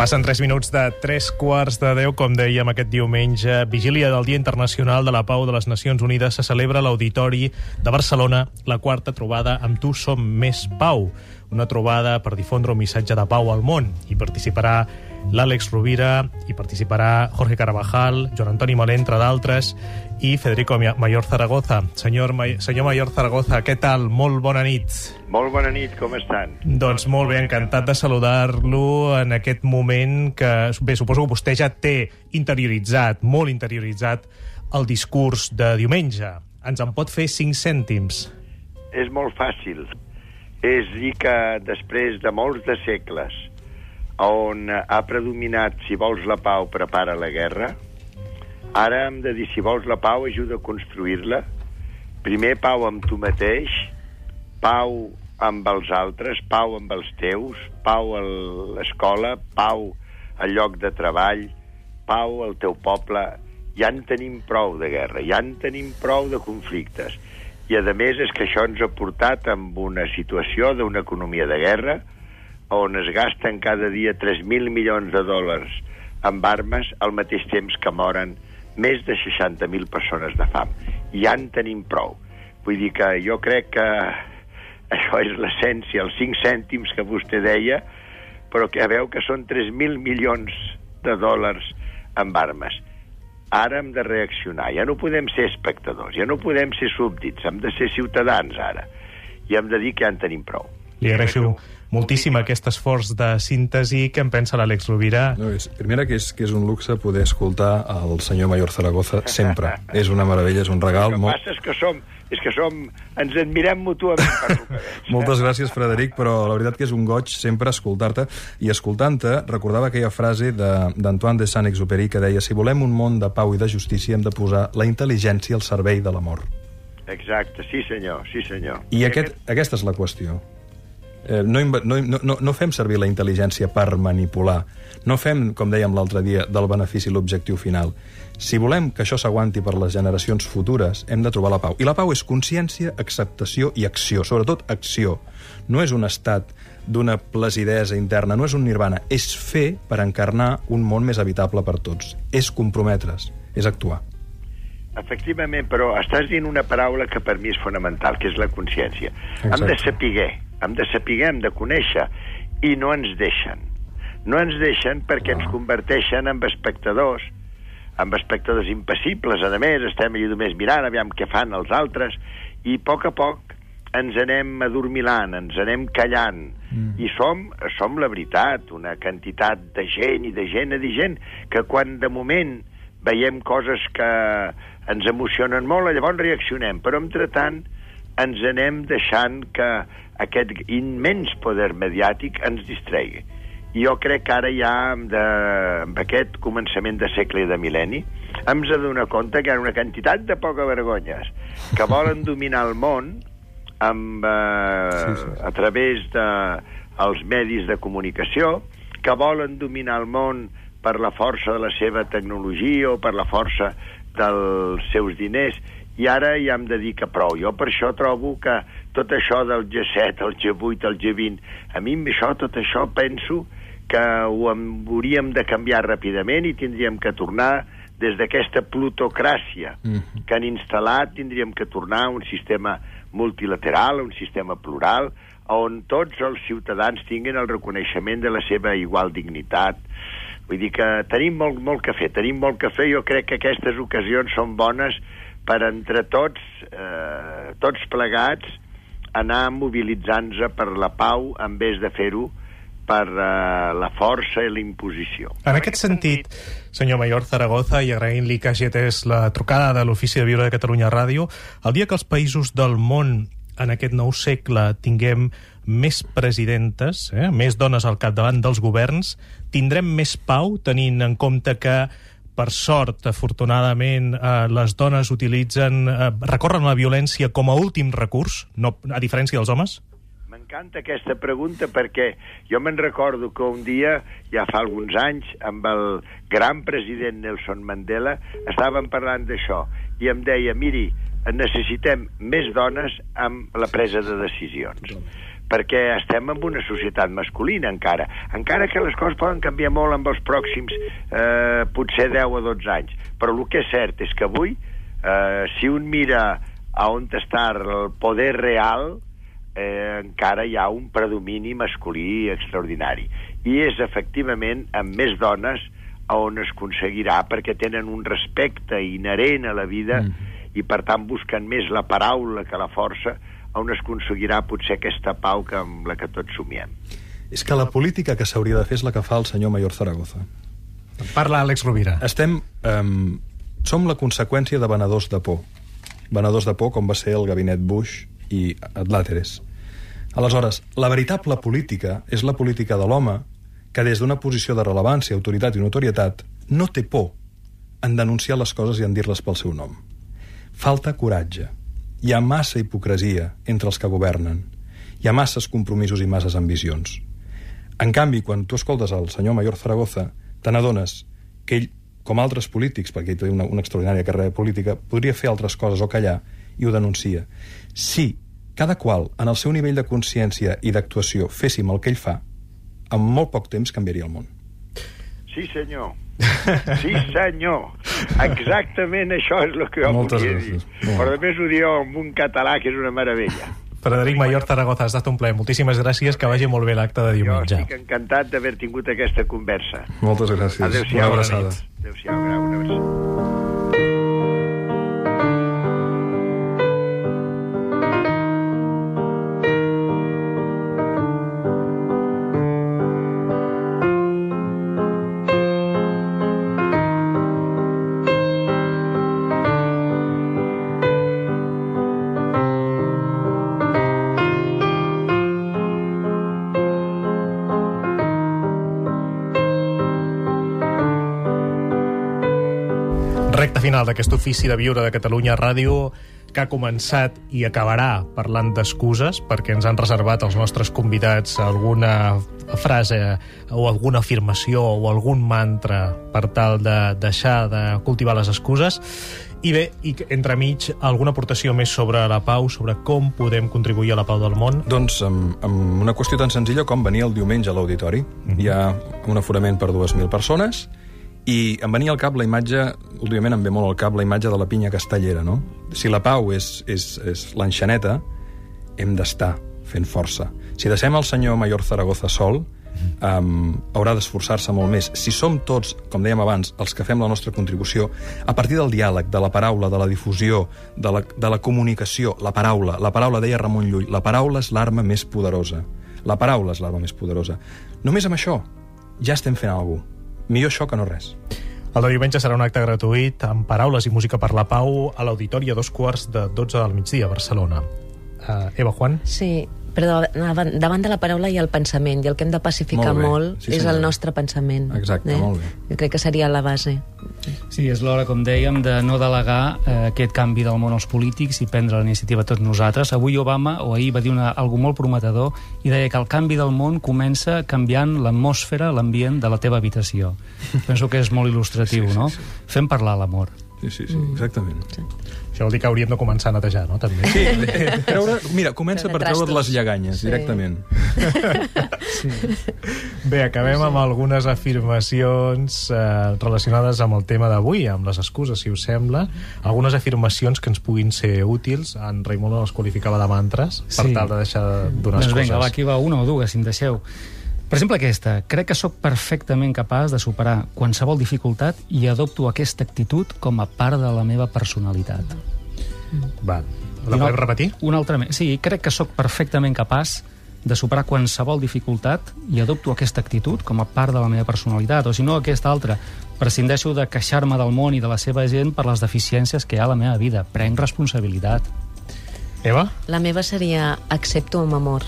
Passen 3 minuts de 3 quarts de 10, com dèiem aquest diumenge, vigília del Dia Internacional de la Pau de les Nacions Unides, se celebra a l'Auditori de Barcelona la quarta trobada amb Tu som més pau, una trobada per difondre un missatge de pau al món. Hi participarà l'Àlex Rovira, hi participarà Jorge Carabajal, Joan Antoni Molé, entre d'altres, i Federico Mayor Zaragoza. Senyor, senyor Mayor Zaragoza, què tal? Molt bona nit. Molt bona nit, com estan? Doncs molt bé, encantat de saludar-lo en aquest moment que, bé, suposo que vostè ja té interioritzat, molt interioritzat, el discurs de diumenge. Ens en pot fer cinc cèntims? És molt fàcil. És dir que després de molts de segles on ha predominat si vols la pau, prepara la guerra, ara hem de dir si vols la pau, ajuda a construir-la. Primer, pau amb tu mateix, pau amb els altres, pau amb els teus, pau a l'escola, pau al lloc de treball, pau al teu poble. Ja en tenim prou de guerra, ja en tenim prou de conflictes. I, a més, és que això ens ha portat amb una situació d'una economia de guerra, on es gasten cada dia 3.000 milions de dòlars amb armes al mateix temps que moren més de 60.000 persones de fam. Ja en tenim prou. Vull dir que jo crec que això és l'essència, els 5 cèntims que vostè deia, però que veu que són 3.000 milions de dòlars amb armes. Ara hem de reaccionar, ja no podem ser espectadors, ja no podem ser súbdits, hem de ser ciutadans ara, i hem de dir que ja en tenim prou. Li agraeixo moltíssim aquest esforç de síntesi. Què en pensa l'Àlex Rovira? No, és, primera, que és, que és un luxe poder escoltar el senyor Mayor Zaragoza sempre. és una meravella, és un regal. El que molt... passa és que som és que som, ens admirem mútuament per que veig. Moltes gràcies, Frederic, però la veritat que és un goig sempre escoltar-te. I escoltant-te, recordava aquella frase d'Antoine de, de Saint-Exupéry que deia si volem un món de pau i de justícia hem de posar la intel·ligència al servei de l'amor. Exacte, sí senyor, sí senyor. I aquest, aquesta és la qüestió. Eh, no, no, no, no fem servir la intel·ligència per manipular. No fem, com dèiem l'altre dia, del benefici l'objectiu final. Si volem que això s'aguanti per les generacions futures, hem de trobar la pau. I la pau és consciència, acceptació i acció, sobretot acció. No és un estat d'una placidesa interna, no és un nirvana, és fer per encarnar un món més habitable per tots. És comprometre's, és actuar. Efectivament, però estàs dient una paraula que per mi és fonamental, que és la consciència. Exacte. Hem de saber hem de saber, hem de conèixer, i no ens deixen. No ens deixen perquè ens converteixen en espectadors, amb espectadors impassibles, a més, estem allà només mirant, aviam què fan els altres, i a poc a poc ens anem adormilant, ens anem callant, mm. i som, som la veritat, una quantitat de gent i de gent i de gent, que quan de moment veiem coses que ens emocionen molt, llavors reaccionem, però entretant ens anem deixant que aquest immens poder mediàtic ens distregui. I jo crec que ara ja, de, amb aquest començament de segle i de mil·lenni, hem de donar compte que hi ha una quantitat de poca vergonyes que volen dominar el món amb, eh, sí, sí, sí. a través de els medis de comunicació, que volen dominar el món per la força de la seva tecnologia o per la força dels seus diners, i ara ja hem de dir que prou. Jo per això trobo que tot això del G7, el G8, el G20, a mi això, tot això penso que ho hauríem de canviar ràpidament i tindríem que tornar des d'aquesta plutocràcia mm -hmm. que han instal·lat, tindríem que tornar a un sistema multilateral, un sistema plural, on tots els ciutadans tinguin el reconeixement de la seva igual dignitat. Vull dir que tenim molt, molt que fer, tenim molt que fer. Jo crec que aquestes ocasions són bones per entre tots, eh, tots plegats, anar mobilitzant-nos per la pau en vez de fer-ho per uh, la força i la imposició. En aquest sentit, senyor Mayor Zaragoza, i agraint-li que atès la trucada de l'Ofici de Viure de Catalunya Ràdio, el dia que els països del món en aquest nou segle tinguem més presidentes, eh, més dones al capdavant dels governs, tindrem més pau, tenint en compte que per sort, afortunadament, eh, les dones utilitzen, eh, recorren la violència com a últim recurs, no, a diferència dels homes? M'encanta aquesta pregunta perquè jo me'n recordo que un dia, ja fa alguns anys, amb el gran president Nelson Mandela, estàvem parlant d'això i em deia, miri, necessitem més dones amb la presa de decisions perquè estem en una societat masculina encara, encara que les coses poden canviar molt amb els pròxims eh, potser 10 o 12 anys, però el que és cert és que avui, eh, si un mira a on està el poder real, eh, encara hi ha un predomini masculí extraordinari. I és efectivament amb més dones on es aconseguirà perquè tenen un respecte inherent a la vida mm. i per tant busquen més la paraula que la força on es aconseguirà potser aquesta pau que amb la que tots somiem. És que la política que s'hauria de fer és la que fa el senyor Mayor Zaragoza. Parla Àlex Rovira. Estem... Um, som la conseqüència de venedors de por. Venedors de por com va ser el gabinet Bush i Adláteres. Aleshores, la veritable política és la política de l'home que des d'una posició de rellevància, autoritat i notorietat no té por en denunciar les coses i en dir-les pel seu nom. Falta coratge. Hi ha massa hipocresia entre els que governen. Hi ha masses compromisos i masses ambicions. En canvi, quan tu escoltes el senyor Mayor Zaragoza, te n'adones que ell, com altres polítics, perquè ell té una, una extraordinària carrera política, podria fer altres coses o callar, i ho denuncia. Si cada qual, en el seu nivell de consciència i d'actuació, féssim el que ell fa, en molt poc temps canviaria el món. Sí, senyor. Sí, senyor. Exactament això és el que jo Moltes volia gràcies. dir. Molt Però a més ho diu amb un català que és una meravella. Frederic Mayor Zaragoza, ha estat un plaer. Moltíssimes gràcies, que vagi molt bé l'acte de Jo diumenge. estic encantat d'haver tingut aquesta conversa. Moltes gràcies. Adéu-siau. Una abraçada. Adéu-siau, una abraçada. Final d'aquest ofici de viure de Catalunya Ràdio que ha començat i acabarà parlant d'excuses perquè ens han reservat els nostres convidats alguna frase o alguna afirmació o algun mantra per tal de deixar de cultivar les excuses. I bé, i entremig alguna aportació més sobre la pau, sobre com podem contribuir a la pau del món? Doncs amb, amb una qüestió tan senzilla com venir el diumenge a l'auditori. Hi ha un aforament per 2.000 persones i em venia al cap la imatge, últimament em ve molt al cap la imatge de la pinya castellera, no? Si la pau és, és, és l'enxaneta, hem d'estar fent força. Si deixem el senyor Mayor Zaragoza sol, um, haurà d'esforçar-se molt més. Si som tots, com dèiem abans, els que fem la nostra contribució, a partir del diàleg, de la paraula, de la difusió, de la, de la comunicació, la paraula, la paraula, deia Ramon Llull, la paraula és l'arma més poderosa. La paraula és l'arma més poderosa. Només amb això ja estem fent alguna cosa. Millor això que no res. El de diumenge serà un acte gratuït amb paraules i música per la pau a l'auditori a dos quarts de 12 del migdia a Barcelona. Uh, Eva Juan? Sí, però davant davant de la paraula hi ha el pensament, i el que hem de pacificar Molt bé. molt, Sí, és senyora. el nostre pensament. Exacte, molt bé. Jo crec que seria la base. Sí, és l'hora, com dèiem, de no delegar eh, aquest canvi del món als polítics i prendre la iniciativa tots nosaltres. Avui Obama, o ahir, va dir una, algo molt prometedor i deia que el canvi del món comença canviant l'atmosfera, l'ambient de la teva habitació. Penso que és molt il·lustratiu, Sí, sí, no? sí. Fem parlar l'amor. Sí, sí, sí, exactament. Això vol dir que hauríem de començar a netejar, no? També. Sí, eh, treure, mira, comença per Treure treure't les lleganyes, Sí. directament. Bé, acabem amb algunes afirmacions eh, relacionades amb el tema d'avui, amb les excuses, si us sembla. Algunes afirmacions que ens puguin ser útils. En Raimon les qualificava de mantres, per Sí. tal de deixar de donar doncs excuses. vinga, va, aquí va una o dues, si em deixeu. Per exemple, aquesta. Crec que sóc perfectament capaç de superar qualsevol dificultat i adopto aquesta actitud com a part de la meva personalitat. Va, I la podem repetir? Una altra més. Sí, crec que sóc perfectament capaç de superar qualsevol dificultat i adopto aquesta actitud com a part de la meva personalitat, o si no aquesta altra, prescindeixo de queixar-me del món i de la seva gent per les deficiències que hi ha a la meva vida. Prenc responsabilitat. Eva? La meva seria accepto amb amor.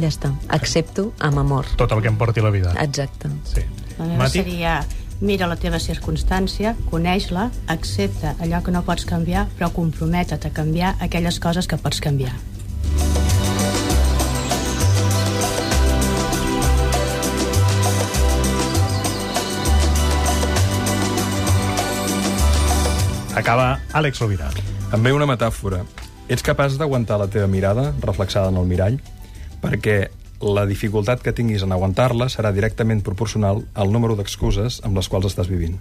Ja està. Accepto amb amor. Tot el que em porti la vida. Exacte. Sí. La meva Mati? seria mira la teva circumstància, coneix-la, accepta allò que no pots canviar, però compromete't a canviar aquelles coses que pots canviar. Acaba Àlex Rovira. Em ve una metàfora. ets capaç d'aguantar la teva mirada reflexada en el mirall? Perquè la dificultat que tinguis en aguantar-la serà directament proporcional al número d'excuses amb les quals estàs vivint.